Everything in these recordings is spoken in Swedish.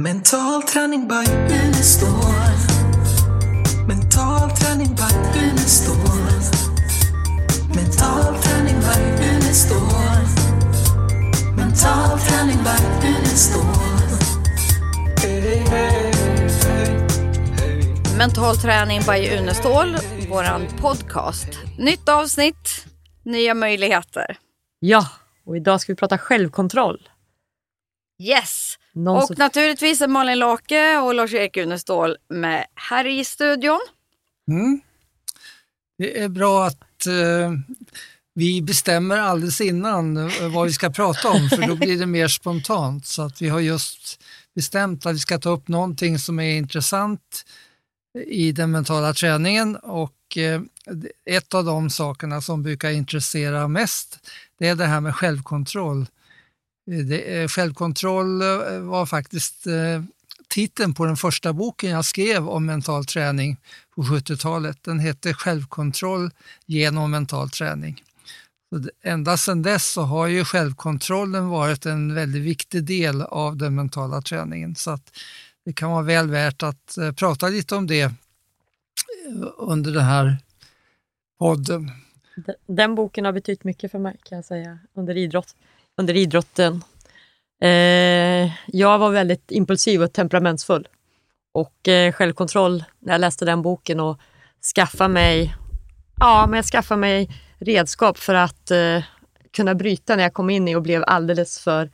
Mental träning by Unestål. Mental träning by Unestål. Mental träning by Unestål. Mental träning by Unestål. Hey, hey, hey, hey. Mental träning by Unestål, våran podcast. Nytt avsnitt, nya möjligheter. Ja, och idag ska vi prata självkontroll. Yes! Någon och som- naturligtvis är Malin Lake och Lars-Erik Unestål med här i studion. Mm. Det är bra att eh, vi bestämmer alldeles innan eh, vad vi ska prata om, för då blir det mer spontant. Så att vi har just bestämt att vi ska ta upp någonting som är intressant i den mentala träningen och eh, ett av de sakerna som brukar intressera mest, det är det här med självkontroll. Det, eh, självkontroll eh, var faktiskt eh, titeln på den första boken jag skrev om mental träning på 70-talet. Den hette Självkontroll genom mental träning. Så ända sedan dess så har ju självkontrollen varit en väldigt viktig del av den mentala träningen. Så att det kan vara väl värt att prata lite om det under den här podden. Den boken har betytt mycket för mig kan jag säga under, idrott, under idrotten. Eh, jag var väldigt impulsiv och temperamentsfull. Och eh, självkontroll när jag läste den boken och skaffa mig, ja, men jag skaffade mig redskap för att eh, kunna bryta när jag kom in i och blev alldeles för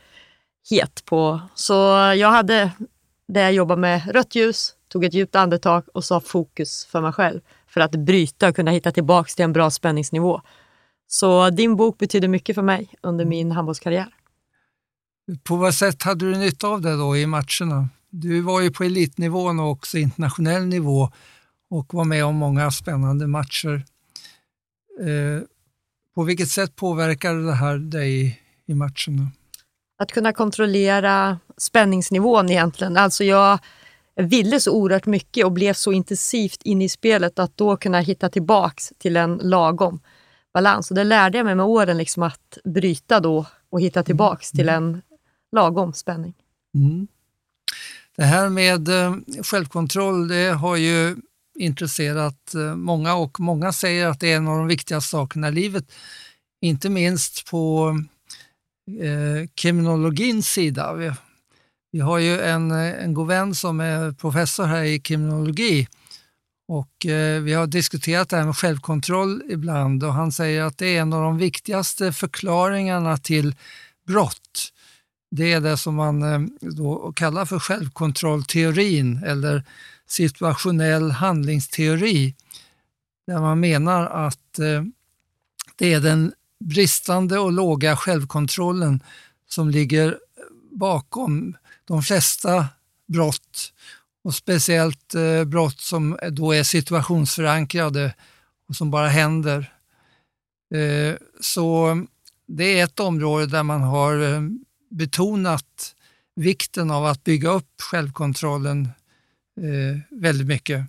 het på. Så jag hade det jag jobbade med rött ljus, tog ett djupt andetag och sa fokus för mig själv för att bryta och kunna hitta tillbaks till en bra spänningsnivå. Så din bok betyder mycket för mig under min handbollskarriär. På vad sätt hade du nytta av det då i matcherna? Du var ju på elitnivån och också internationell nivå och var med om många spännande matcher. Eh, på vilket sätt påverkade det här dig i matcherna? Att kunna kontrollera spänningsnivån egentligen. Alltså jag ville så oerhört mycket och blev så intensivt inne i spelet att då kunna hitta tillbaks till en lagom balans. Och det lärde jag mig med åren, liksom att bryta då och hitta tillbaks till en lagom spänning. Mm. Det här med eh, självkontroll det har ju intresserat eh, många och många säger att det är en av de viktigaste sakerna i livet. Inte minst på eh, kriminologins sida. Vi, vi har ju en, eh, en god vän som är professor här i kriminologi och eh, vi har diskuterat det här med självkontroll ibland och han säger att det är en av de viktigaste förklaringarna till brott. Det är det som man eh, då kallar för självkontrollteorin eller situationell handlingsteori. Där man menar att eh, det är den bristande och låga självkontrollen som ligger bakom de flesta brott och speciellt eh, brott som då är situationsförankrade och som bara händer. Eh, Så det är ett område där man har eh, betonat vikten av att bygga upp självkontrollen eh, väldigt mycket.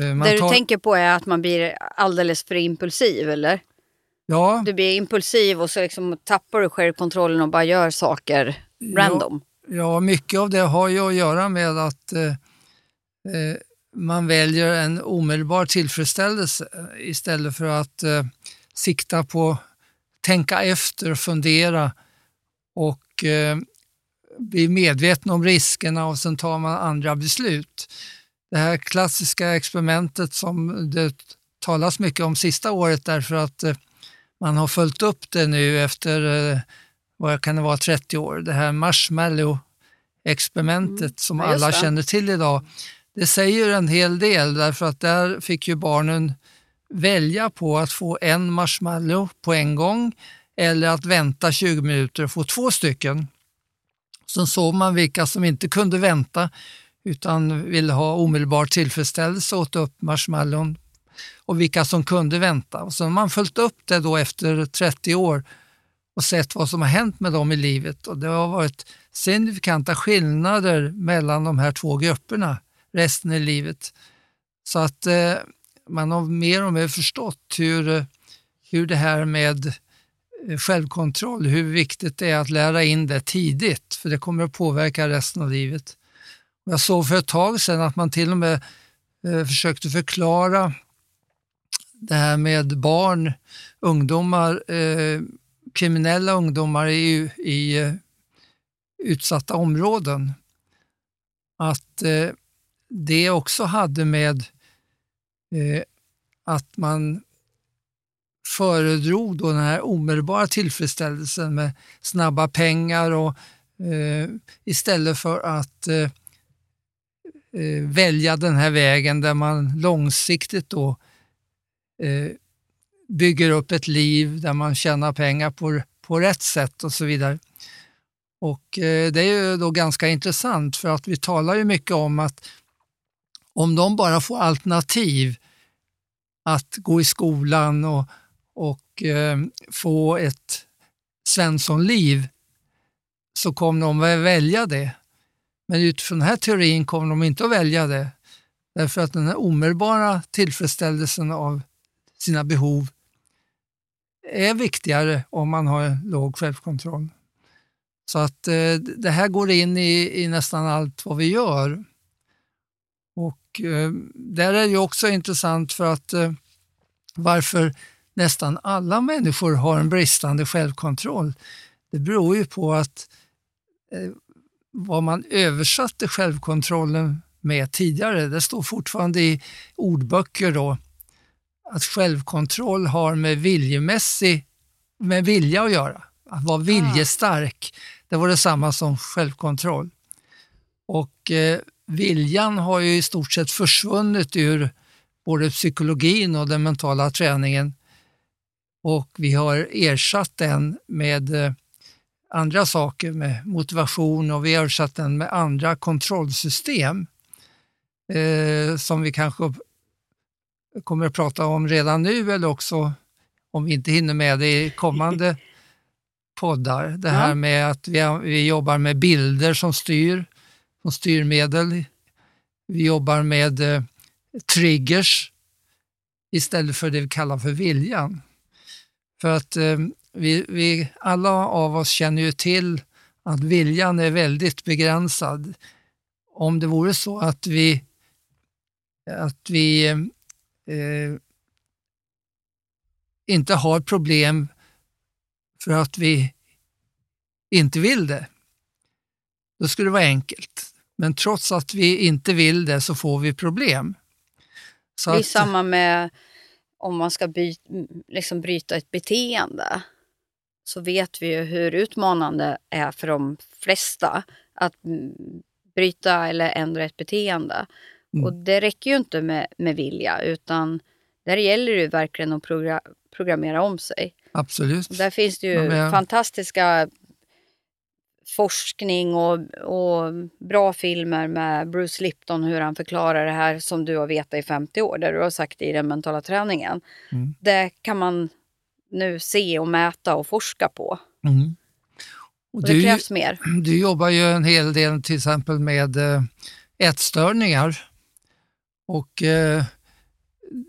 Eh, man det du tar- tänker på är att man blir alldeles för impulsiv, eller? ja, Du blir impulsiv och så liksom tappar du självkontrollen och bara gör saker random. Ja, mycket av det har ju att göra med att eh, eh man väljer en omedelbar tillfredsställelse eh, istället för att eh, sikta på tänka efter, fundera och eh, bli medveten om riskerna och sen tar man andra beslut. Det här klassiska experimentet som det talas mycket om sista året därför att eh, man har följt upp det nu efter eh, vad kan det vara, 30 år. Det här marshmallow-experimentet som Ja, alla känner till idag. Det säger en hel del därför att där fick ju barnen välja på att få en marshmallow på en gång eller att vänta 20 minuter och få två stycken. Sen såg man vilka som inte kunde vänta utan ville ha omedelbar tillfredsställelse och åt upp marshmallon och vilka som kunde vänta. Och så har man följt upp det då efter 30 år och sett vad som har hänt med dem i livet och det har varit signifikanta skillnader mellan de här två grupperna resten i livet. Så att eh, man har mer och mer förstått hur, eh, hur det här med eh, självkontroll, hur viktigt det är att lära in det tidigt, för det kommer att påverka resten av livet. Jag såg för ett tag sedan att man till och med eh, försökte förklara det här med barn, ungdomar, eh, kriminella ungdomar i, i eh, utsatta områden. Att eh, det också hade med eh, att man föredrog då den här omedelbara tillfredsställelsen med snabba pengar och eh, istället för att eh, eh välja den här vägen där man långsiktigt då eh, bygger upp ett liv där man tjänar pengar på, på rätt sätt och så vidare. Och eh, Det är ju då ganska intressant för att vi talar ju mycket om att om de bara får alternativ att gå i skolan och, och eh, få ett Svenssonliv så kommer de att välja det. Men utifrån den här teorin kommer de inte att välja det. Därför att den här omedelbara tillfredsställelsen av sina behov är viktigare om man har låg självkontroll. Så att eh, det här går in i, i, nästan allt vad vi gör. Och eh, där är det också intressant för att eh, varför nästan alla människor har en bristande självkontroll. Det beror ju på att eh, vad man översatte självkontrollen med tidigare, det står fortfarande i ordböcker då, att självkontroll har med viljemässig, med vilja att göra. Att vara viljestark, det var detsamma som självkontroll. Och eh, viljan har ju i stort sett försvunnit ur både psykologin och den mentala träningen och vi har ersatt den med eh, andra saker, med motivation och vi har ersatt den med andra kontrollsystem eh, som vi kanske kommer att prata om redan nu eller också om vi inte hinner med det i kommande poddar. Det här ja. med att vi, vi jobbar med bilder som styr, som styrmedel. Vi jobbar med eh, triggers istället för det vi kallar för viljan. För att eh, vi, vi, alla av oss känner ju till att viljan är väldigt begränsad. Om det vore så att vi, att vi eh, inte har problem för att vi inte vill det, då skulle det vara enkelt. Men trots att vi inte vill det så får vi problem. Så det är att, samma med om man ska by, liksom bryta ett beteende. Så vet vi ju hur utmanande det är för de flesta att bryta eller ändra ett beteende. Mm. Och det räcker ju inte med, med vilja utan där gäller det verkligen att programmera om sig. Absolut. Och där finns det ju ja, fantastiska forskning och, och bra filmer med Bruce Lipton, hur han förklarar det här som du har vetat i 50 år, där du har sagt i den mentala träningen. Mm. Det kan man nu se och mäta och forska på. Mm. Och, och det krävs mer. Du jobbar ju en hel del till exempel med eh, ätstörningar. Och eh,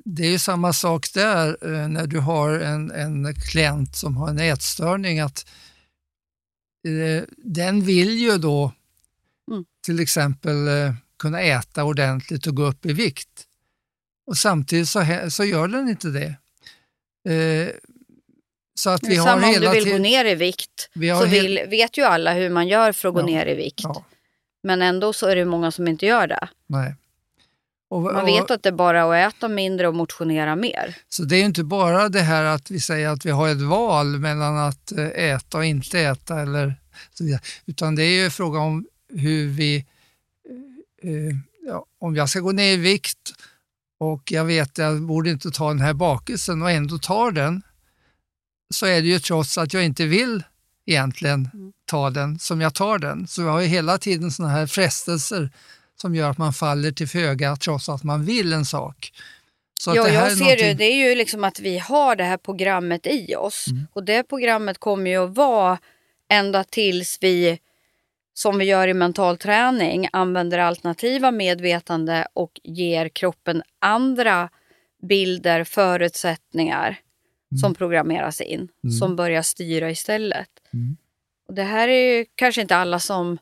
det är samma sak där eh, när du har en, en klient som har en ätstörning. att Eh, den vill ju då mm. till exempel eh, kunna äta ordentligt och gå upp i vikt. Och samtidigt så, så gör den inte det. Eh, så att vi Samma har hela om du vill gå ner i vikt så vill, vet ju alla hur man gör för att gå ja, ner i vikt. Ja. Men ändå så är det många som inte gör det. Nej. Och, Man vet att det är bara är att äta mindre och motionera mer. Så det är inte bara det här att vi säger att vi har ett val mellan att eh, äta och inte äta, eller utan det är ju fråga om hur vi, eh, eh, ja, om jag ska gå ner i vikt och jag vet att jag borde inte ta den här bakelsen och ändå tar den, så är det ju trots att jag inte vill egentligen mm. ta den som jag tar den. Så jag har ju hela tiden sådana här frestelser som gör att man faller till föga trots att man vill en sak. Så ja, jag ser någonting... det. Det är ju liksom att vi har det här programmet i oss mm. och det programmet kommer ju att vara ända tills vi, som vi gör i mental träning, använder alternativa medvetande och ger kroppen andra bilder, förutsättningar mm. som programmeras in, mm. som börjar styra istället. Mm. Och det här är ju kanske inte alla som,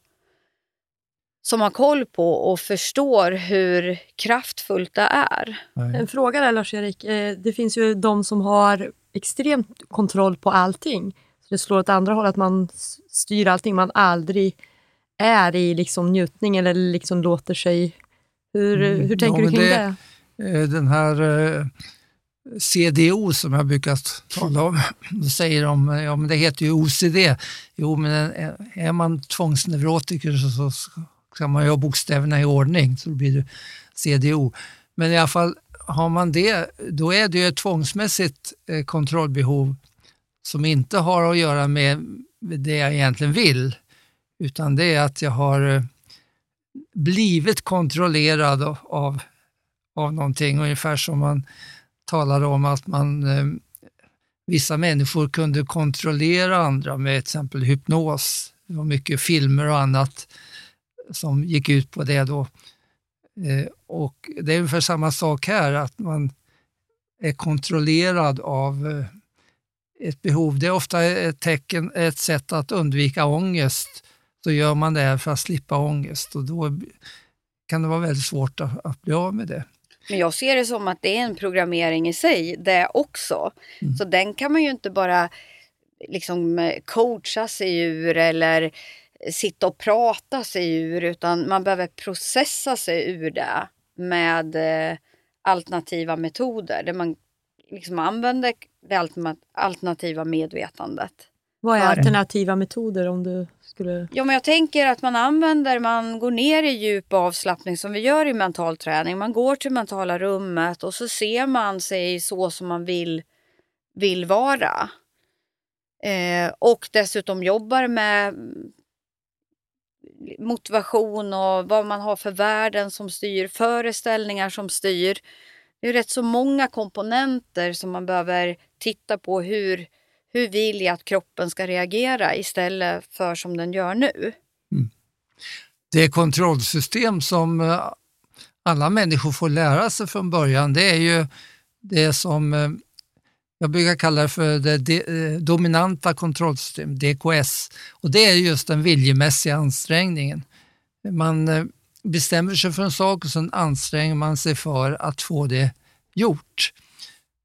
som har koll på och förstår hur kraftfullt det är. Nej. En fråga där Lars-Erik. Eh, det finns ju de som har extremt kontroll på allting. Så det slår åt andra hållet, att man styr allting. Man aldrig är i liksom njutning eller liksom låter sig... Hur, mm. hur tänker ja, du kring det, det? Eh, den här eh, CDO som jag brukar tala om, då säger de, ja men det heter ju OCD. Jo men är man tvångsneurotiker så ska man ju ha bokstäverna i ordning så blir det CDO. Men i alla fall har man det, då är det ju ett tvångsmässigt eh, kontrollbehov som inte har att göra med det jag egentligen vill, utan det är att jag har eh, blivit kontrollerad av, av någonting, ungefär som man talade om att man, eh, vissa människor kunde kontrollera andra med till exempel hypnos. Det var mycket filmer och annat som gick ut på det då. Eh, och det är ungefär samma sak här, att man är kontrollerad av eh, ett behov. Det är ofta ett tecken, ett sätt att undvika ångest. Så gör man det för att slippa ångest och då kan det vara väldigt svårt att, att bli av med det. Men jag ser det som att det är en programmering i sig, det också. Mm. Så den kan man ju inte bara liksom coacha sig ur eller sitta och prata sig ur utan man behöver processa sig ur det med eh, alternativa metoder där man liksom använder det alternativa medvetandet. Vad är alternativa metoder om du skulle... Ja, men jag tänker att man använder, man går ner i djup avslappning som vi gör i mental träning. Man går till mentala rummet och så ser man sig så som man vill, vill vara. Eh, och dessutom jobbar med motivation och vad man har för värden som styr, föreställningar som styr. Det är rätt så många komponenter som man behöver titta på hur, hur vill jag att kroppen ska reagera istället för som den gör nu. Mm. Det kontrollsystem som eh, alla människor får lära sig från början, det är ju det som eh, jag brukar kalla det för det eh, dominanta kontrollsystemet, DKS. Och det är just den viljemässiga ansträngningen. Man eh, bestämmer sig för en sak och sen anstränger man sig för att få det gjort.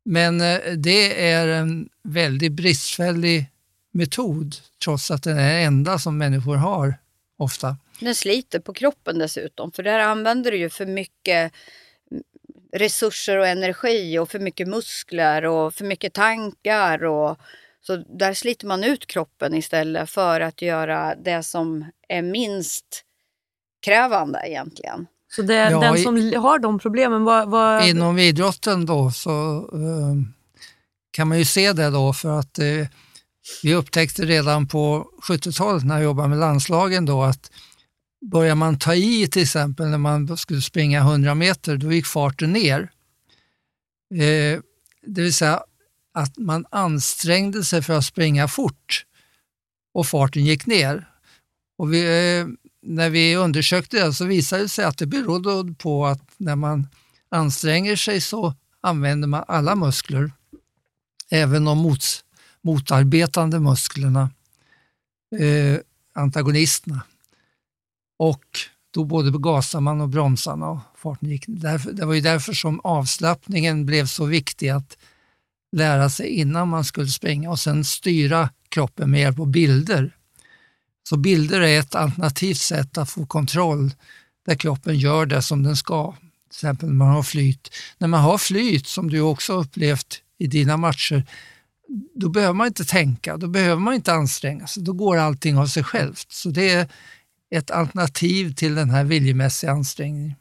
Men eh, det är en väldigt bristfällig metod trots att den är den enda som människor har ofta. Den sliter på kroppen dessutom för där använder du ju för mycket resurser och energi och för mycket muskler och för mycket tankar. Och, så där sliter man ut kroppen istället för att göra det som är minst krävande egentligen. Så det, ja, den som i, har de problemen, vad, vad... Inom idrotten då så uh, kan man ju se det då för att uh, vi upptäckte redan på 70-talet när jag jobbade med landslagen då att börjar man ta i till exempel när man skulle springa 100 meter, då gick farten ner. Eh, det vill säga att man ansträngde sig för att springa fort och farten gick ner. Och vi, eh, när vi undersökte det så visade det sig att det berodde på att när man anstränger sig så använder man alla muskler, även de mot, motarbetande musklerna, eh, antagonisterna. Och då både gasade man och bromsade och farten gick. Därför, det var ju därför som avslappningen blev så viktig att lära sig innan man skulle springa och sen styra kroppen med hjälp av bilder. Så bilder är ett alternativt sätt att få kontroll där kroppen gör det som den ska. Till exempel när man har flyt. När man har flyt, som du också upplevt i dina matcher, då behöver man inte tänka, då behöver man inte anstränga sig, då går allting av sig självt. Så det är ett alternativ till den här viljemässiga ansträngningen.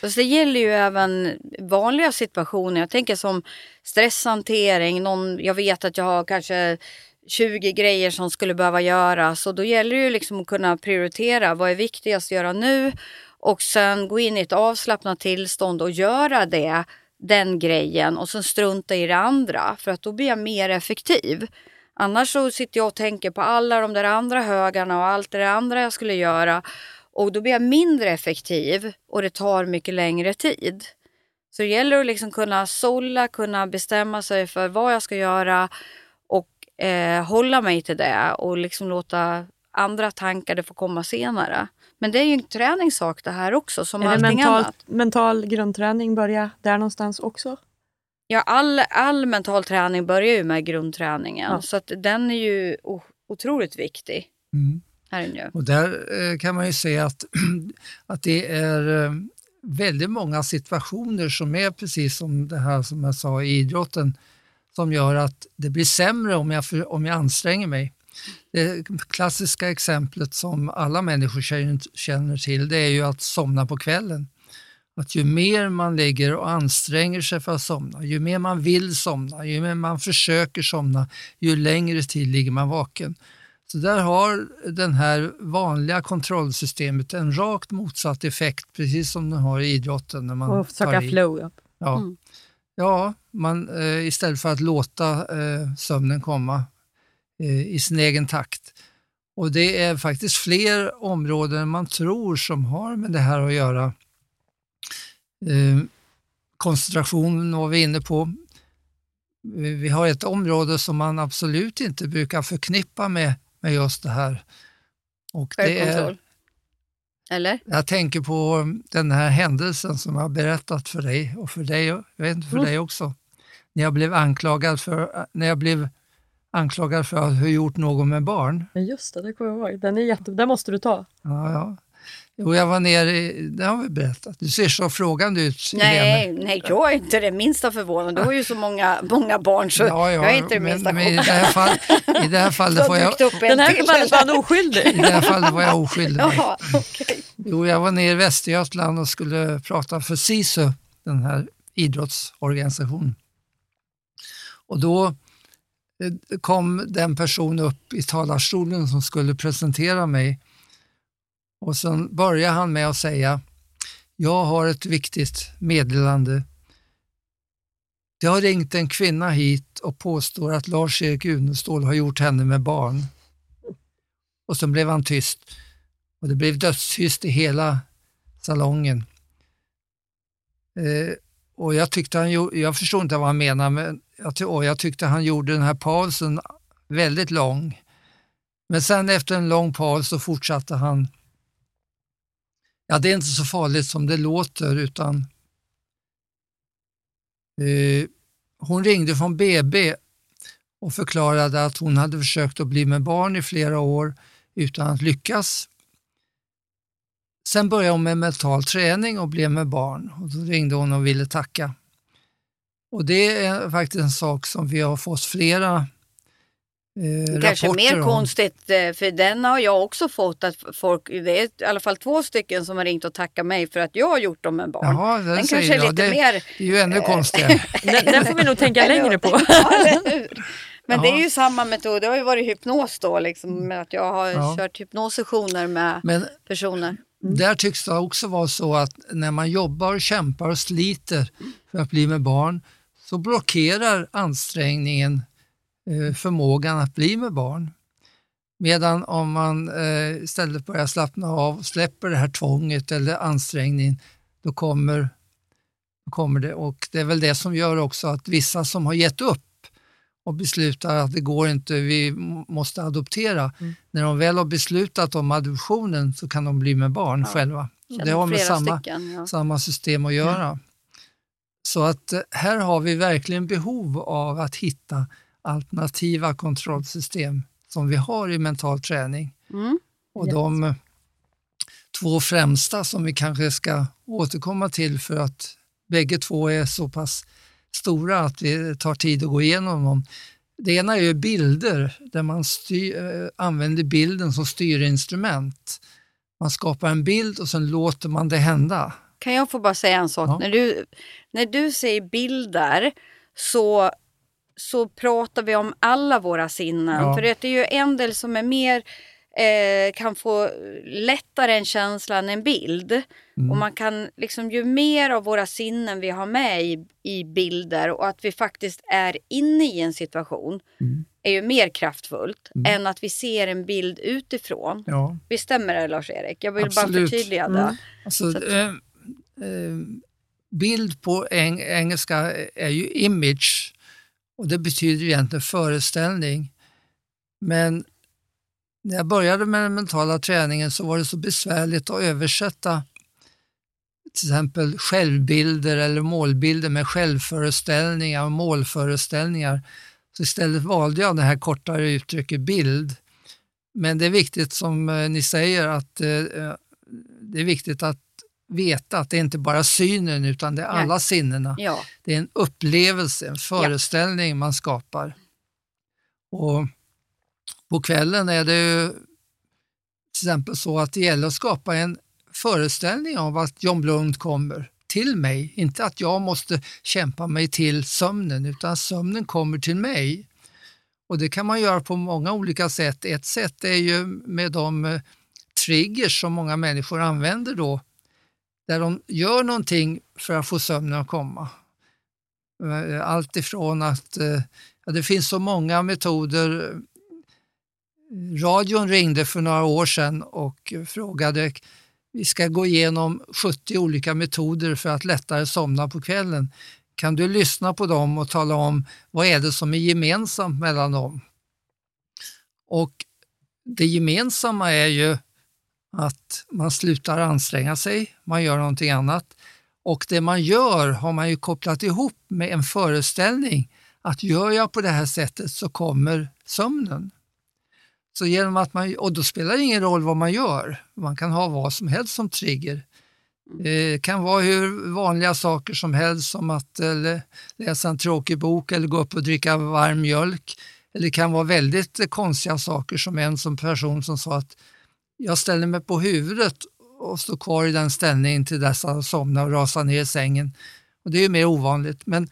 Fast det gäller ju även vanliga situationer. Jag tänker som stresshantering. Någon, jag vet att jag har kanske 20 grejer som skulle behöva göras och då gäller det ju liksom att kunna prioritera vad är viktigast att göra nu och sen gå in i ett avslappnat tillstånd och göra det, den grejen och sen strunta i det andra för att då blir jag mer effektiv. Annars så sitter jag och tänker på alla de där andra högarna och allt det andra jag skulle göra och då blir jag mindre effektiv och det tar mycket längre tid. Så det gäller att liksom kunna sålla, kunna bestämma sig för vad jag ska göra och eh, hålla mig till det och liksom låta andra tankar det får komma senare. Men det är ju en träningssak det här också som är allting mental, annat. mental grundträning börja där någonstans också? Ja, all, all mental träning börjar ju med grundträningen Ja. så att den är ju otroligt viktig. Mm. Här nu. Och där eh, kan man ju se att, att det är eh, väldigt många situationer som är precis som det här som jag sa i idrotten som gör att det blir sämre om jag, om jag anstränger mig. Det klassiska exemplet som alla människor känner, känner till det är ju att somna på kvällen. Att ju mer man ligger och anstränger sig för att somna, ju mer man vill somna, ju mer man försöker somna, ju längre tid ligger man vaken. Så där har den här vanliga kontrollsystemet en rakt motsatt effekt, precis som den har i idrotten. När man Och söka tar i. flow. Ja. Ja, Mm. ja man, eh, istället för att låta eh, sömnen komma eh, i sin egen takt. Och det är faktiskt fler områden än man tror som har med det här att göra. Eh, koncentration var vi inne på. Vi har ett område som man absolut inte brukar förknippa med, med just det här. Och det är. Eller? jag tänker på den här händelsen som jag har berättat för dig och för dig, jag vet inte för Mm. dig också. När jag blev anklagad för, när jag blev anklagad för att ha gjort något med barn. Men just det, det kommer jag ihåg. Den, är jätte, den måste du ta. Ja, ja. Jo, jag var nere i, det har vi berättat. Du ser så frågande ut, Helene. Nej, nej, jag är inte det minsta förvånad. Du har ju så många, många barn så Ja, ja, jag är inte det men, minsta men i det här, fall, i det här fallet var jag, Den här fallet var han i oskyldig. det här fallet var jag oskyldig. Ja, okej. Jo, jag var nere i Västergötland och skulle prata för SISU, den här idrottsorganisationen. Och då eh, kom den person upp i talarstolen som skulle presentera mig och sen började han med att säga jag har ett viktigt meddelande. Det har ringt en kvinna hit och påstår att Lars-Erik Unestål har gjort henne med barn. Och sen blev han tyst och det blev dödstyst i hela salongen. Eh, och jag, tyckte han, jag förstod inte vad han menade, men jag, ty- och jag tyckte han gjorde den här pausen väldigt lång. Men sen efter en lång paus så fortsatte han. Ja, det är inte så farligt som det låter, utan eh, hon ringde från BB och förklarade att hon hade försökt att bli med barn i flera år utan att lyckas. Sen började hon med mental träning och blev med barn och då ringde hon och ville tacka. Och det är faktiskt en sak som vi har fått flera eh, Kanske mer om. konstigt, eh, för den har jag också fått att folk, det är i alla fall två stycken som har ringt och tackat mig för att jag har gjort dem med barn. Jaha, den den säger kanske är lite det, mer... det är ju ännu konstigare. Den, den får vi nog tänka längre på. Men det Ja. är ju samma metod, det har ju varit hypnos då, liksom, med att jag har Ja. kört hypnossessioner med Men personer. Där tycks det också vara så att när man jobbar, och kämpar och sliter för att bli med barn så blockerar ansträngningen eh, förmågan att bli med barn. Medan om man eh, istället börjar slappna av och släpper det här tvånget eller ansträngningen, då kommer, då kommer det. Och det är väl det som gör också att vissa som har gett upp och beslutar att det går inte, vi måste adoptera. Mm. När de väl har beslutat om adoptionen så kan de bli med barn själva. Känner Det har med samma, stycken. Ja. samma system att göra. Så att eh, här har vi verkligen behov av att hitta alternativa kontrollsystem som vi har i mental träning. Mm. Och de eh, två främsta som vi kanske ska återkomma till för att bägge två är så pass stora att vi tar tid att gå igenom dem. Det ena är bilder där man styr, eh, använder bilden som styrinstrument. Man skapar en bild och sen låter man det hända. Kan jag få bara säga en sak? Ja. När, du, när du säger bilder så, så pratar vi om alla våra sinnen. Ja. För det är ju en del som är mer eh, kan få lättare en känsla än en bild. Mm. Och man kan liksom ju mer av våra sinnen vi har med i, i bilder och att vi faktiskt är inne i en situation Mm. är ju mer kraftfullt Mm. än att vi ser en bild utifrån. Ja, stämmer det Lars-Erik? Jag vill bara Absolut. förtydliga det. Mm. alltså, Så att- eh, eh, bild på eng engelska är ju image och det betyder egentligen föreställning. Men när jag började med den mentala träningen så var det så besvärligt att översätta till exempel självbilder eller målbilder med självföreställningar och målföreställningar. Så istället valde jag det här kortare uttrycket bild. Men det är viktigt som eh, ni säger att eh, eh, det är viktigt att veta att det inte bara synen utan det är alla Nej. sinnena. Ja. Det är en upplevelse, en föreställning ja. man skapar. Och På kvällen är det ju till exempel så att det gäller att skapa en föreställning av att John Blund kommer till mig. Inte att jag måste kämpa mig till sömnen utan sömnen kommer till mig. Och Det kan man göra på många olika sätt. Ett sätt är ju med de eh, triggers som många människor använder då, där de gör någonting för att få sömnen att komma. Eh, allt ifrån att eh, ja, det finns så många metoder. Radion ringde för några år sedan och frågade vi ska gå igenom 70 olika metoder för att lättare somna på kvällen. Kan du lyssna på dem och tala om vad är det som är gemensamt mellan dem? Och Det gemensamma är ju att man slutar anstränga sig, man gör någonting annat. Och det man gör har man ju kopplat ihop med en föreställning att gör jag på det här sättet så kommer sömnen. Så genom att man, och då spelar det ingen roll vad man gör. Man kan ha vad som helst som trigger. Det kan vara hur vanliga saker som helst som att eller, läsa en tråkig bok eller gå upp och dricka varm mjölk. Eller det kan vara väldigt konstiga saker som en som person som sa att jag ställer mig på huvudet och står kvar i den ställningen till dess jag somnar och rasar ner i sängen. Och det är ju mer ovanligt. Men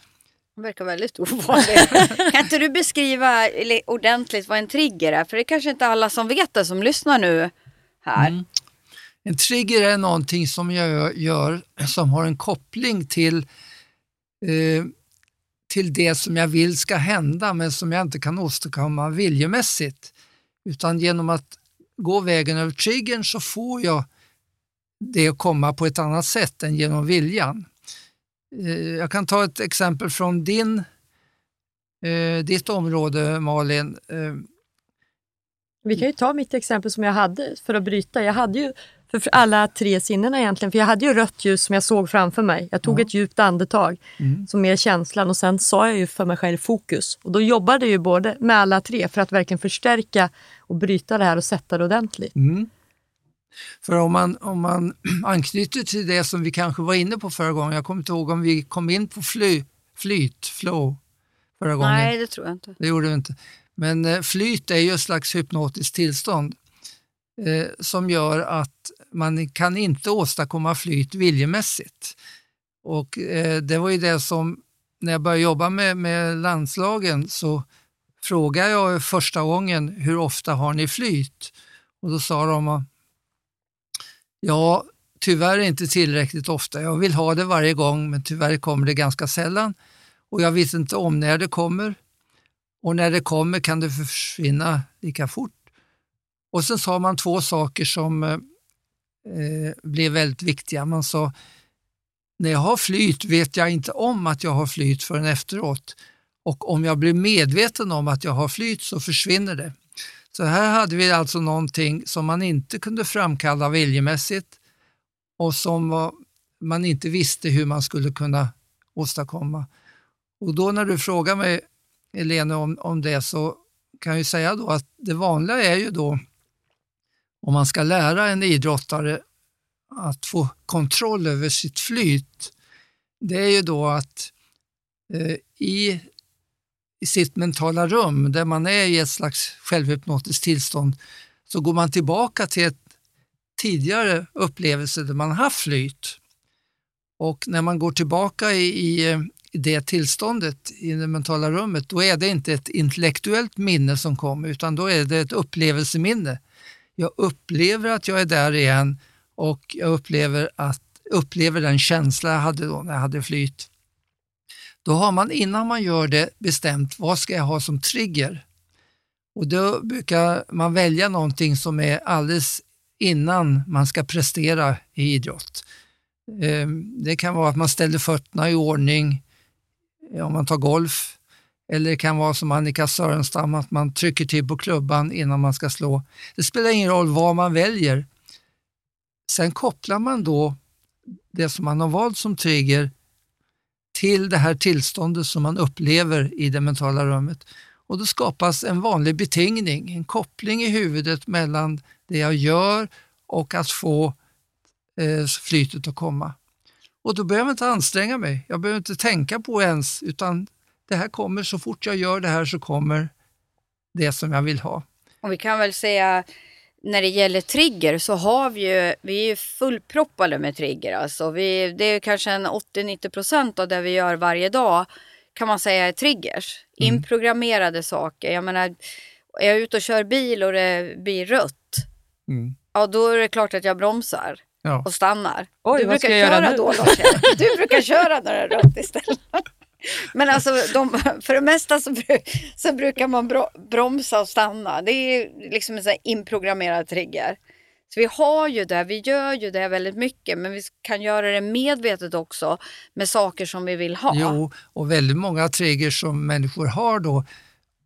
det verkar väldigt ovanligt. kan inte du beskriva ordentligt vad en trigger är? För det är kanske inte alla som vet det som lyssnar nu här. Mm. En trigger är någonting som jag gör som har en koppling till, eh, till det som jag vill ska hända men som jag inte kan åstadkomma viljemässigt. Utan genom att gå vägen över triggern så får jag det att komma på ett annat sätt än genom viljan. Eh, jag kan ta ett exempel från din, eh, ditt område Malin. Eh, Vi kan ju ta mitt exempel som jag hade för att bryta. Jag hade ju för alla tre sinnena egentligen, för jag hade ju rött ljus som jag såg framför mig. Jag tog ja. ett djupt andetag, mm. som mer känslan och sen sa jag ju för mig själv fokus. Och då jobbade jag ju både med alla tre för att verkligen förstärka och bryta det här och sätta det ordentligt. Mm. För om man, om man anknyter till det som vi kanske var inne på förra gången, jag kommer inte ihåg om vi kom in på fly, flyt, flow, förra gången. Nej, det tror jag inte. Det gjorde vi inte. Men eh, flyt är ju ett slags hypnotiskt tillstånd eh, som gör att man kan inte åstadkomma flyt viljemässigt. Och eh, det var ju det som, när jag började jobba med, med landslagen så frågade jag första gången, hur ofta har ni flyt? Och då sa de, Ja, tyvärr inte tillräckligt ofta. Jag vill ha det varje gång, men tyvärr kommer det ganska sällan. Och jag vet inte om när det kommer. Och när det kommer kan det försvinna lika fort. Och sen sa man två saker som eh, eh, blev väldigt viktiga. Man sa, när jag har flyt vet jag inte om att jag har flyt förrän efteråt. Och om jag blir medveten om att jag har flyt så försvinner det. Så här hade vi alltså någonting som man inte kunde framkalla viljemässigt och som var, man inte visste hur man skulle kunna åstadkomma. Och då när du frågar mig, Helene, om, om det så kan jag säga då att det vanliga är ju då om man ska lära en idrottare att få kontroll över sitt flyt, det är ju då att eh, i i sitt mentala rum där man är i ett slags självhypnotiskt tillstånd så går man tillbaka till ett tidigare upplevelse där man haft flyt. Och när man går tillbaka i, i, i, det tillståndet i det mentala rummet, då är det inte ett intellektuellt minne som kommer utan då är det ett upplevelseminne. Jag upplever att jag är där igen och jag upplever, att, upplever den känsla jag hade då när jag hade flyt. Då har man innan man gör det bestämt vad ska jag ha som trigger. Och Då brukar man välja någonting som är alldeles innan man ska prestera i idrott. Ehm, det kan vara att man ställer fötterna i ordning eh, om man tar golf. Eller det kan vara som Annika Sörenstam, att man trycker till på klubban innan man ska slå. Det spelar ingen roll vad man väljer. Sen kopplar man då det som man har valt som trigger till det här tillståndet som man upplever i det mentala rummet. Och då skapas en vanlig betingning, en koppling i huvudet mellan det jag gör och att få eh, flytet att komma. Och då behöver jag inte anstränga mig, jag behöver inte tänka på ens, utan det här kommer, så fort jag gör det här så kommer det som jag vill ha. Och vi kan väl säga när det gäller trigger så har vi ju, vi är ju fullproppade med trigger. Alltså vi, det är kanske en 80-90% av det vi gör varje dag kan man säga är triggers. Mm. Inprogrammerade saker. Jag menar, är jag ute och kör bil och det blir rött, mm. ja då är det klart att jag bromsar ja. och stannar. Oj, du brukar köra då Lars. Du brukar köra när det är rött istället. Men alltså de, för det mesta så, så brukar man bro, bromsa och stanna. Det är liksom en sån inprogrammerad trigger. Så vi har ju det, vi gör ju det väldigt mycket men vi kan göra det medvetet också med saker som vi vill ha. Jo, och väldigt många triggers som människor har då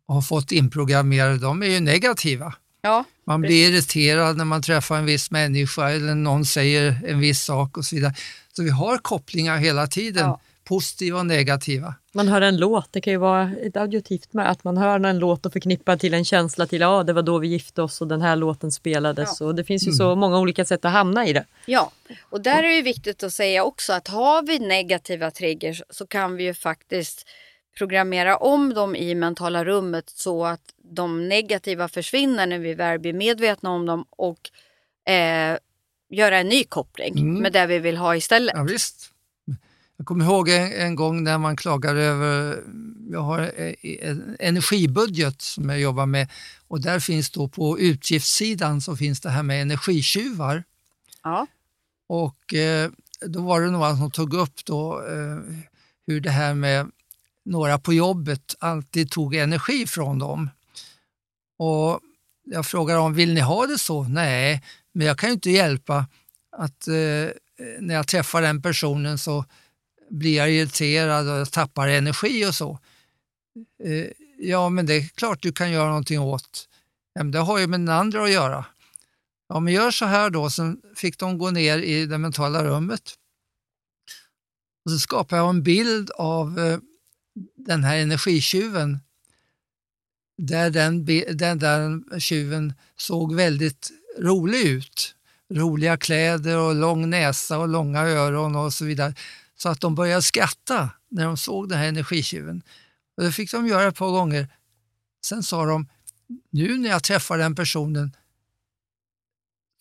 har fått inprogrammerade, de är ju negativa. Ja, man precis. blir irriterad när man träffar en viss människa eller någon säger en viss sak och så vidare. Så vi har kopplingar hela tiden. Ja positiva och negativa. Man hör en låt, det kan ju vara ett adjutivt med att man hör en låt och förknippar till en känsla till ja, det var då vi gifte oss och den här låten spelades ja. och det finns ju mm. så många olika sätt att hamna i det. Ja, och där är det viktigt att säga också att har vi negativa triggers så kan vi ju faktiskt programmera om dem i mentala rummet så att de negativa försvinner när vi väl blir medvetna om dem och eh, göra en ny koppling mm. med det vi vill ha istället. Ja, visst. Jag kommer ihåg en, gång när man klagade över, jag har en energibudget som jag jobbar med och där finns då på utgiftssidan så finns det här med energitjuvar. Ja. Och eh, då var det några som tog upp då eh, hur det här med några på jobbet alltid tog energi från dem. Och jag frågade dem, vill ni ha det så? Nej, men jag kan ju inte hjälpa att eh, när jag träffar den personen så blir jag irriterad och tappar energi och så. Eh, ja, men det är klart du kan göra någonting åt. Ja, men det har ju med den andra att göra. Ja, men gör så här då. Sen fick de gå ner i det mentala rummet. Och så skapade jag en bild av eh, den här energitjuven där den, den där tjuven såg väldigt rolig ut. Roliga kläder och lång näsa och långa öron och så vidare. Så att de började skratta när de såg den här energitjuven. Och det fick de göra ett par gånger. Sen sa de, nu när jag träffar den personen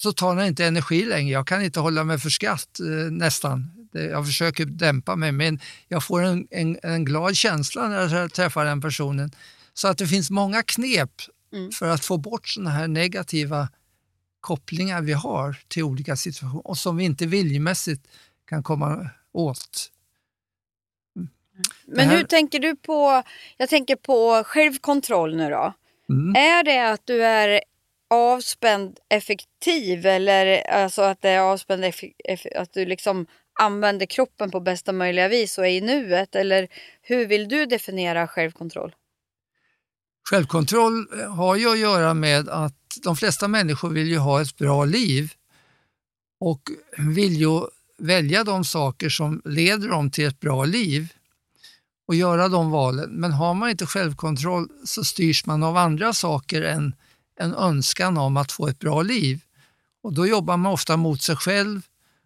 så tar den inte energi längre. Jag kan inte hålla mig för skratt eh, nästan. Jag försöker dämpa mig men jag får en, en, en, glad känsla när jag träffar den personen. Så att det finns många knep mm. för att få bort sådana här negativa kopplingar vi har till olika situationer och som vi inte viljemässigt kan komma åt. Mm. Men hur tänker du på, jag tänker på självkontroll nu då. Mm. Är det att du är avspänd effektiv eller alltså att det är avspänd att du liksom använder kroppen på bästa möjliga vis och är i nuet eller hur vill du definiera självkontroll? Självkontroll har ju att göra med att de flesta människor vill ju ha ett bra liv och vill ju välja de saker som leder dem till ett bra liv och göra de valen. Men har man inte självkontroll så styrs man av andra saker än en önskan om att få ett bra liv. Och Då jobbar man ofta mot sig själv,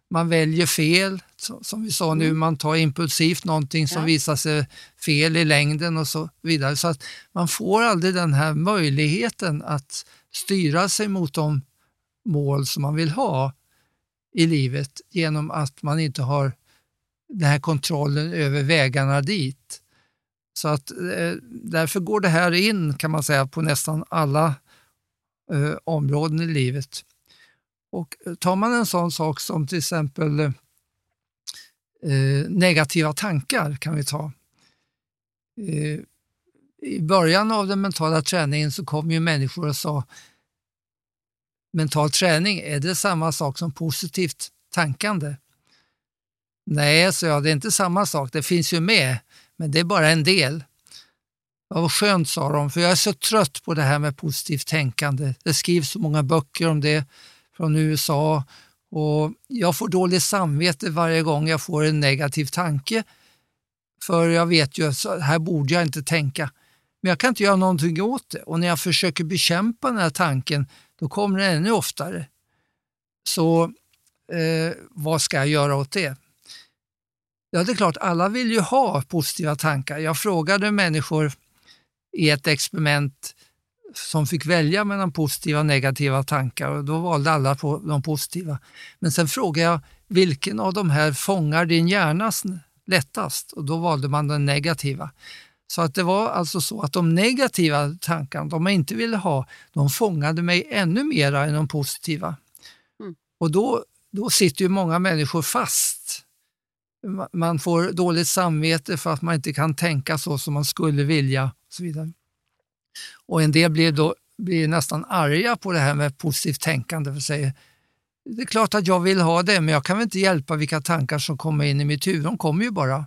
man väljer fel, som vi sa nu, mm. man tar impulsivt någonting som ja. visar sig fel i längden och så vidare. Så att man får aldrig den här möjligheten att styra sig mot de mål som man vill ha i livet genom att man inte har den här kontrollen över vägarna dit. Så att eh, därför går det här in kan man säga på nästan alla eh, områden i livet. Och eh, tar man en sån sak som till exempel eh, eh, negativa tankar kan vi ta. Eh, I början av den mentala träningen så kom ju människor och sa mental träning, är det samma sak som positivt tankande? Nej, så jag, det är inte samma sak. Det finns ju med, men det är bara en del. Ja, vad skönt sa de, för jag är så trött på det här med positivt tänkande. Det skrivs så många böcker om det från USA och jag får dåligt samvete varje gång jag får en negativ tanke. För jag vet ju att här borde jag inte tänka. Men jag kan inte göra någonting åt det och när jag försöker bekämpa den här tanken då kommer den ännu oftare. Så eh, vad ska jag göra åt det? Ja, det är klart, alla vill ju ha positiva tankar. Jag frågade människor i ett experiment som fick välja mellan positiva och negativa tankar och då valde alla på de positiva. Men sen frågade jag vilken av de här fångar din hjärna lättast och då valde man den negativa. Så att det var alltså så att de negativa tankarna, de jag inte ville ha, de fångade mig ännu mer än de positiva. Mm. Och då, då sitter ju många människor fast. Man får dåligt samvete för att man inte kan tänka så som man skulle vilja. Och så vidare. Och en del blir, då, blir nästan arga på det här med positivt tänkande. För säger, det är klart att jag vill ha det, men jag kan väl inte hjälpa vilka tankar som kommer in i mitt huvud. De kommer ju bara.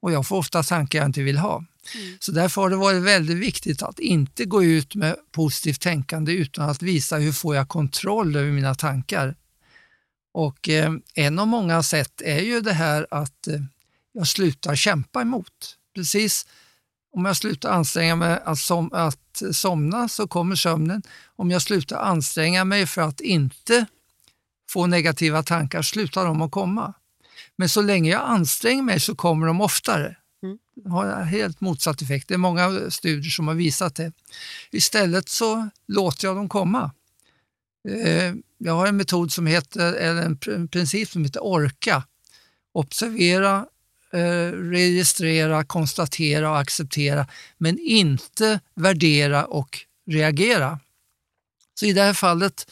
Och jag får ofta tankar jag inte vill ha. Mm. Så därför har det varit väldigt viktigt att inte gå ut med positivt tänkande utan att visa hur får jag kontroll över mina tankar. Och eh, en av många sätt är ju det här att eh, jag slutar kämpa emot. Precis om jag slutar anstränga mig att, som, att somna så kommer sömnen. Om jag slutar anstränga mig för att inte få negativa tankar slutar de att komma. Men så länge jag anstränger mig så kommer de oftare. Mm. Har helt motsatt effekt. Det är många studier som har visat det. Istället så låter jag dem komma. Eh, jag har en metod som heter, eller en princip som heter ORKA. Observera, eh, registrera, konstatera och acceptera, men inte värdera och reagera. Så i det här fallet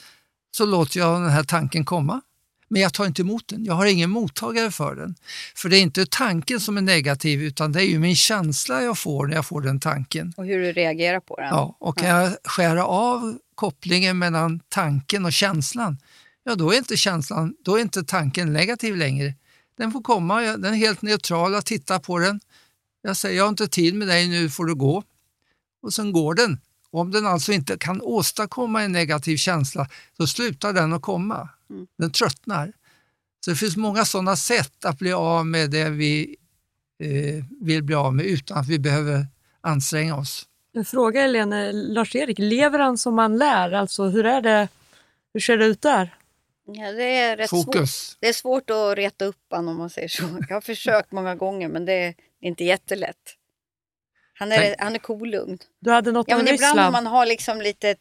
så låter jag den här tanken komma, men jag tar inte emot den. Jag har ingen mottagare för den. För det är inte tanken som är negativ, utan det är ju min känsla jag får när jag får den tanken. Och hur du reagerar på den. Ja, och kan jag skära av kopplingen mellan tanken och känslan, ja då är inte känslan, då är inte tanken negativ längre. Den får komma, den är helt neutral, jag tittar på den. Jag säger, jag har inte tid med dig, nu får du gå. Och sen går den. Om den alltså inte kan åstadkomma en negativ känsla, då slutar den att komma. Mm. Den tröttnar. Så det finns många sådana sätt att bli av med det vi eh, vill bli av med utan att vi behöver anstränga oss. En fråga Helene, Lars-Erik, lever han som man lär? Alltså hur är det? Hur ser det ut där? Ja, det är rätt Fokus. Svårt. Det är svårt att reta upp honom om man säger så. Jag har försökt många gånger men det är inte jättelätt. Han är, han är kolugn. Du hade något ja, men. Ibland om man har liksom lite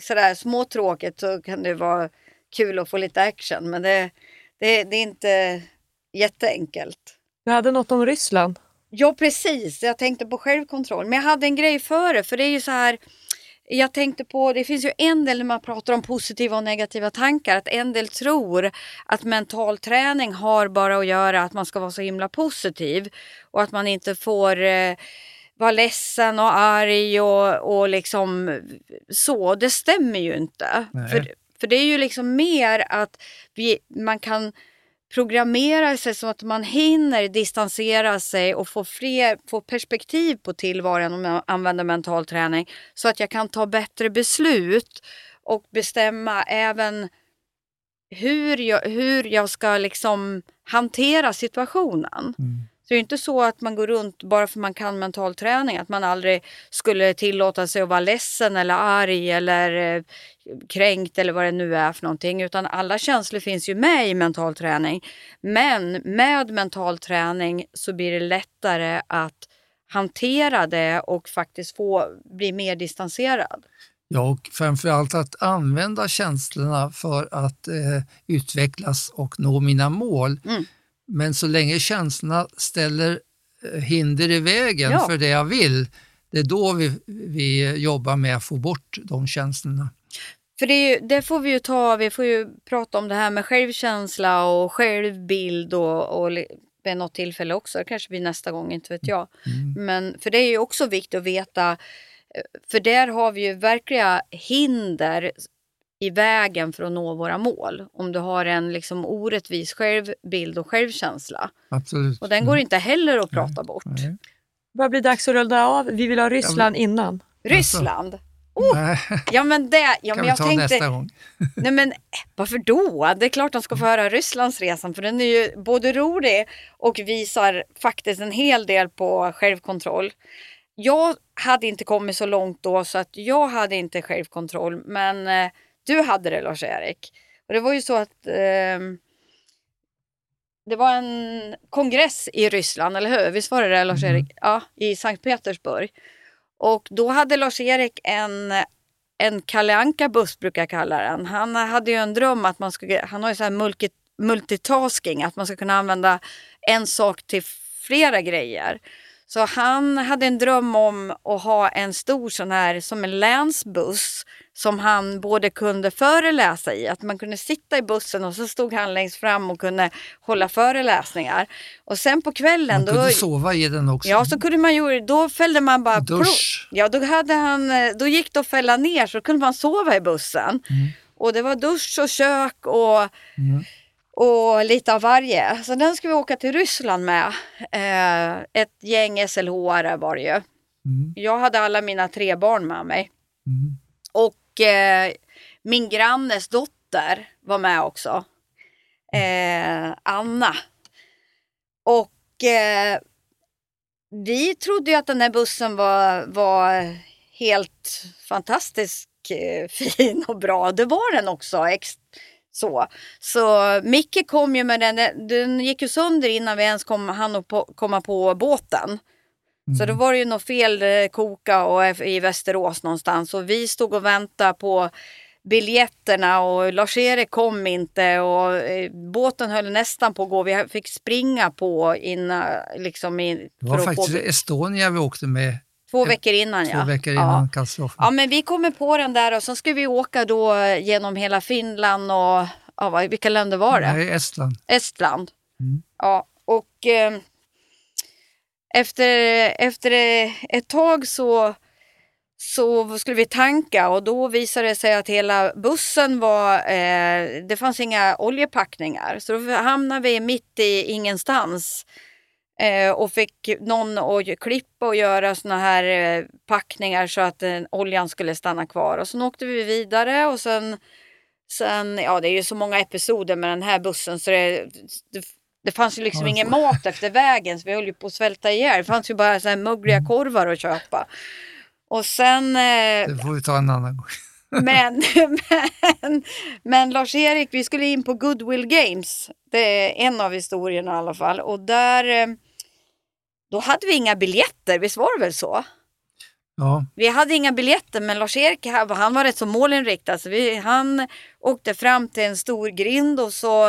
sådär småtråkigt så kan det vara kul att få lite action men det, det, det är inte jätteenkelt. Du hade något om Ryssland. Ja precis, jag tänkte på självkontroll. Men jag hade en grej före för det är ju så här jag tänkte på, det finns ju en del när man pratar om positiva och negativa tankar, att en del tror att mental träning har bara att göra att man ska vara så himla positiv och att man inte får eh, vara ledsen och arg och, och liksom så. Det stämmer ju inte. För, för det är ju liksom mer att vi, man kan programmera sig så att man hinner distansera sig och få, fler, få perspektiv på tillvaron om jag använder mental träning. Så att jag kan ta bättre beslut och bestämma även hur jag, hur jag ska liksom hantera situationen. Mm. Det är inte så att man går runt bara för man kan mental träning, att man aldrig skulle tillåta sig att vara ledsen eller arg eller eh, kränkt eller vad det nu är för någonting. Utan alla känslor finns ju med i mental träning. Men med mental träning så blir det lättare att hantera det och faktiskt få bli mer distanserad. Ja, och framförallt att använda känslorna för att eh, utvecklas och nå mina mål. Mm. Men så länge känslorna ställer eh, hinder i vägen ja. för det jag vill, det är då vi, vi jobbar med att få bort de känslorna. För det, ju, det, får vi ju ta, vi får ju prata om det här med självkänsla och självbild och, och vid något tillfälle också. Det kanske blir nästa gång, inte vet jag. Mm. Men för det är ju också viktigt att veta, eh, för där har vi ju verkliga hinder i vägen för att nå våra mål. Om du har en liksom orättvis självbild och självkänsla. Absolut. Och den går inte heller att prata bort. Nej. Vad blir dags att rulla av? Vi vill ha Ryssland innan. Ryssland. Oh, Nej, ja men det, ja, kan men vi jag ta tänkte, nästa gång. nej men varför då? Det är klart de ska få höra Rysslandsresan för den är ju både rolig och visar faktiskt en hel del på självkontroll. Jag hade inte kommit så långt då så att jag hade inte självkontroll men eh, du hade det Lars-Erik. Och det var ju så att ehm, det var en kongress i Ryssland, eller hur? Visst var det det Lars-Erik? Ja, i Sankt Petersburg. Och då hade Lars-Erik en, en Kalle Anka-buss, brukar jag kalla den. Han hade ju en dröm att man skulle, han har ju så här multi, multitasking, att man ska kunna använda en sak till flera grejer. Så han hade en dröm om att ha en stor sån här, som en länsbuss, som han både kunde föreläsa i, att man kunde sitta i bussen och så stod han längst fram och kunde hålla föreläsningar. Och sen på kvällen Man då... kunde sova i den också. Ja, så kunde man ju, då fällde man bara Dusch. Ja, då, hade han, då gick det att fälla ner så kunde man sova i bussen. Och det var dusch och kök och, Mm. Och lite av varje. Så den ska vi åka till Ryssland med. Eh, ett gäng SLH var det ju. Mm. Jag hade alla mina tre barn med mig. Mm. Och eh, min grannes dotter var med också. Eh, Anna. Och eh, vi trodde ju att den här bussen var, var helt fantastisk eh, fin och bra. Det var den också. Ex så. så Micke kom ju med den, den gick ju sönder innan vi ens kom, hann på, komma på båten. Så då var det ju något fel eh, koka och eh, i Västerås någonstans och vi stod och väntade på biljetterna och Lars-Erik kom inte och eh, båten höll nästan på att gå. Vi fick springa på innan, liksom in, Det var faktiskt få, Estonia vi åkte med två veckor innan. två ja. veckor Ja. innan katastrofen. Ja, men vi kommer på den där och så ska vi åka då genom hela Finland och ja, vilka länder var det? Nej, Estland. Estland. Mm. Ja, och eh, efter, efter ett tag så, så skulle vi tanka och då visade det sig att hela bussen var, eh, det fanns inga oljepackningar. Så då hamnade vi mitt i ingenstans eh, och fick någon att klippa och göra såna här eh, packningar så att eh, oljan skulle stanna kvar. Och sen åkte vi vidare och sen Sen, ja det är ju så många episoder med den här bussen så det, det, det fanns ju liksom ingen mat efter vägen så vi höll ju på att svälta ihjäl. Det fanns ju bara så här muggliga korvar att köpa. Och sen, eh, Det får vi ta en annan gång. men, men, men Lars-Erik, vi skulle in på Goodwill Games. Det är en av historierna i alla fall. Och där, eh, då hade vi inga biljetter, visst var det väl så? Ja, Vi hade inga biljetter men Lars-Erik han han var rätt så målinriktad. Så vi, han åkte fram till en stor grind och så,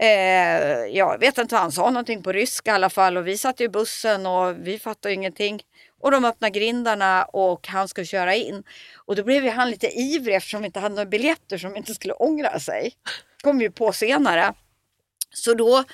eh, jag vet inte, han sa någonting på ryska i alla fall. Och vi satt i bussen och vi fattade ingenting. Och de öppnade grindarna och han skulle köra in. Och då blev ju han lite ivrig eftersom vi inte hade några biljetter som inte skulle ångra sig. kom vi på senare. Så då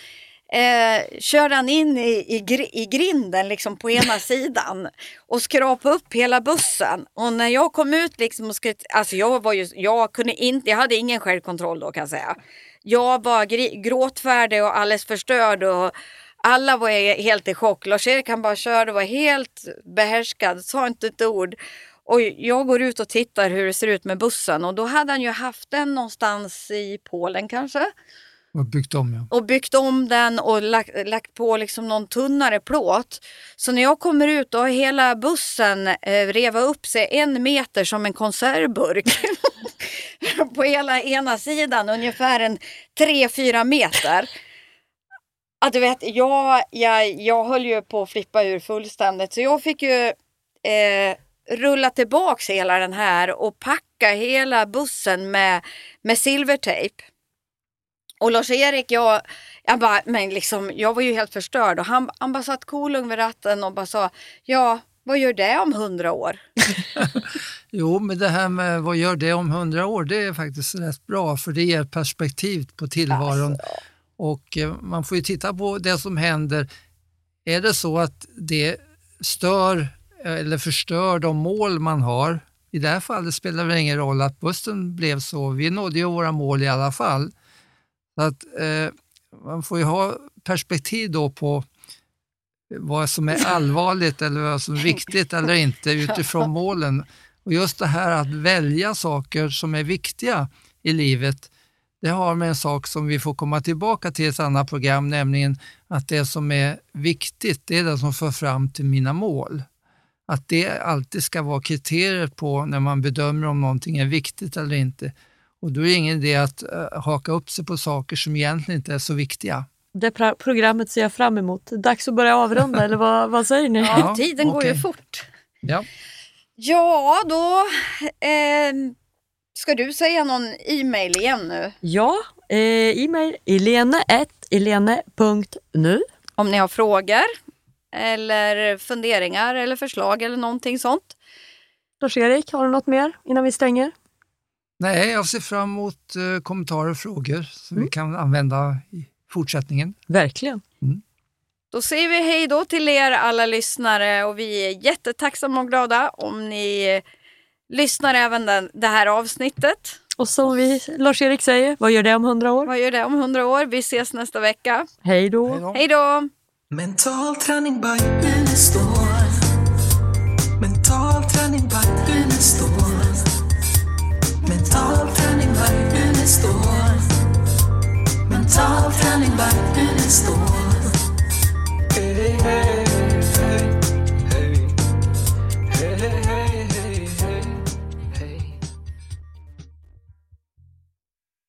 eh, körde han in i, i, gri- i grinden liksom på ena sidan och skrapade upp hela bussen. Och när jag kom ut liksom och skulle, alltså jag var ju, jag kunde inte, jag hade ingen självkontroll då kan jag säga. Jag var gråtfärdig och alldeles förstörd och alla var he- helt i chock. Lars-Erik han bara körde och var helt behärskad, sa inte ett ord. Och jag går ut och tittar hur det ser ut med bussen och då hade han ju haft den någonstans i Polen kanske och byggt om ja. och byggt om den och lagt, lagt på liksom någon tunnare plåt. Så när jag kommer ut då har hela bussen eh, revat upp sig en meter som en konservburk. på hela ena sidan, ungefär en 3-4 meter. Att du vet, jag, jag, jag höll ju på att flippa ur fullständigt så jag fick ju eh, rulla tillbaks hela den här och packa hela bussen med, med silvertejp. Och Lars-Erik, jag, jag, bara, men liksom, jag var ju helt förstörd och han, han bara satt kolugn vid ratten och bara sa, ja, vad gör det om hundra år? Jo, men det här med vad gör det om hundra år, det är faktiskt rätt bra för det ger perspektiv på tillvaron. Alltså, Och eh, man får ju titta på det som händer. Är det så att det stör eller förstör de mål man har i det här fallet spelar det ingen roll att bussen blev så. Vi nådde ju våra mål i alla fall. Så att, eh, man får ju ha perspektiv då på vad som är allvarligt eller vad som är viktigt eller inte utifrån målen. Och just det här att välja saker som är viktiga i livet, det har med en sak som vi får komma tillbaka till i ett annat program, nämligen att det som är viktigt, det är det som för fram till mina mål. Att det alltid ska vara kriteriet på när man bedömer om någonting är viktigt eller inte. Och då är det ingen idé att uh, haka upp sig på saker som egentligen inte är så viktiga. Det programmet ser jag fram emot. Dags att börja avrunda, eller vad, vad säger ni? Ja, tiden okay. går ju fort. Ja, ja då eh, ska du säga någon e-mail igen nu. Ja, eh, e-mail elene1elene.nu. Om ni har frågor eller funderingar eller förslag eller någonting sånt. Lars-Erik, har du något mer innan vi stänger? Nej, jag ser fram emot uh, kommentarer och frågor som mm. vi kan använda i fortsättningen. Verkligen. Mm. Då säger vi hej då till er alla lyssnare och vi är jättetacksamma och glada om ni lyssnar även den, det här avsnittet. Och som vi, Lars-Erik säger, vad gör det om hundra år? Vad gör det om hundra år? Vi ses nästa vecka. Hej då. Hej då. Mental träning by Unestål. Mental träning by Unestål. Mental träning by Unestål. Hey, hey.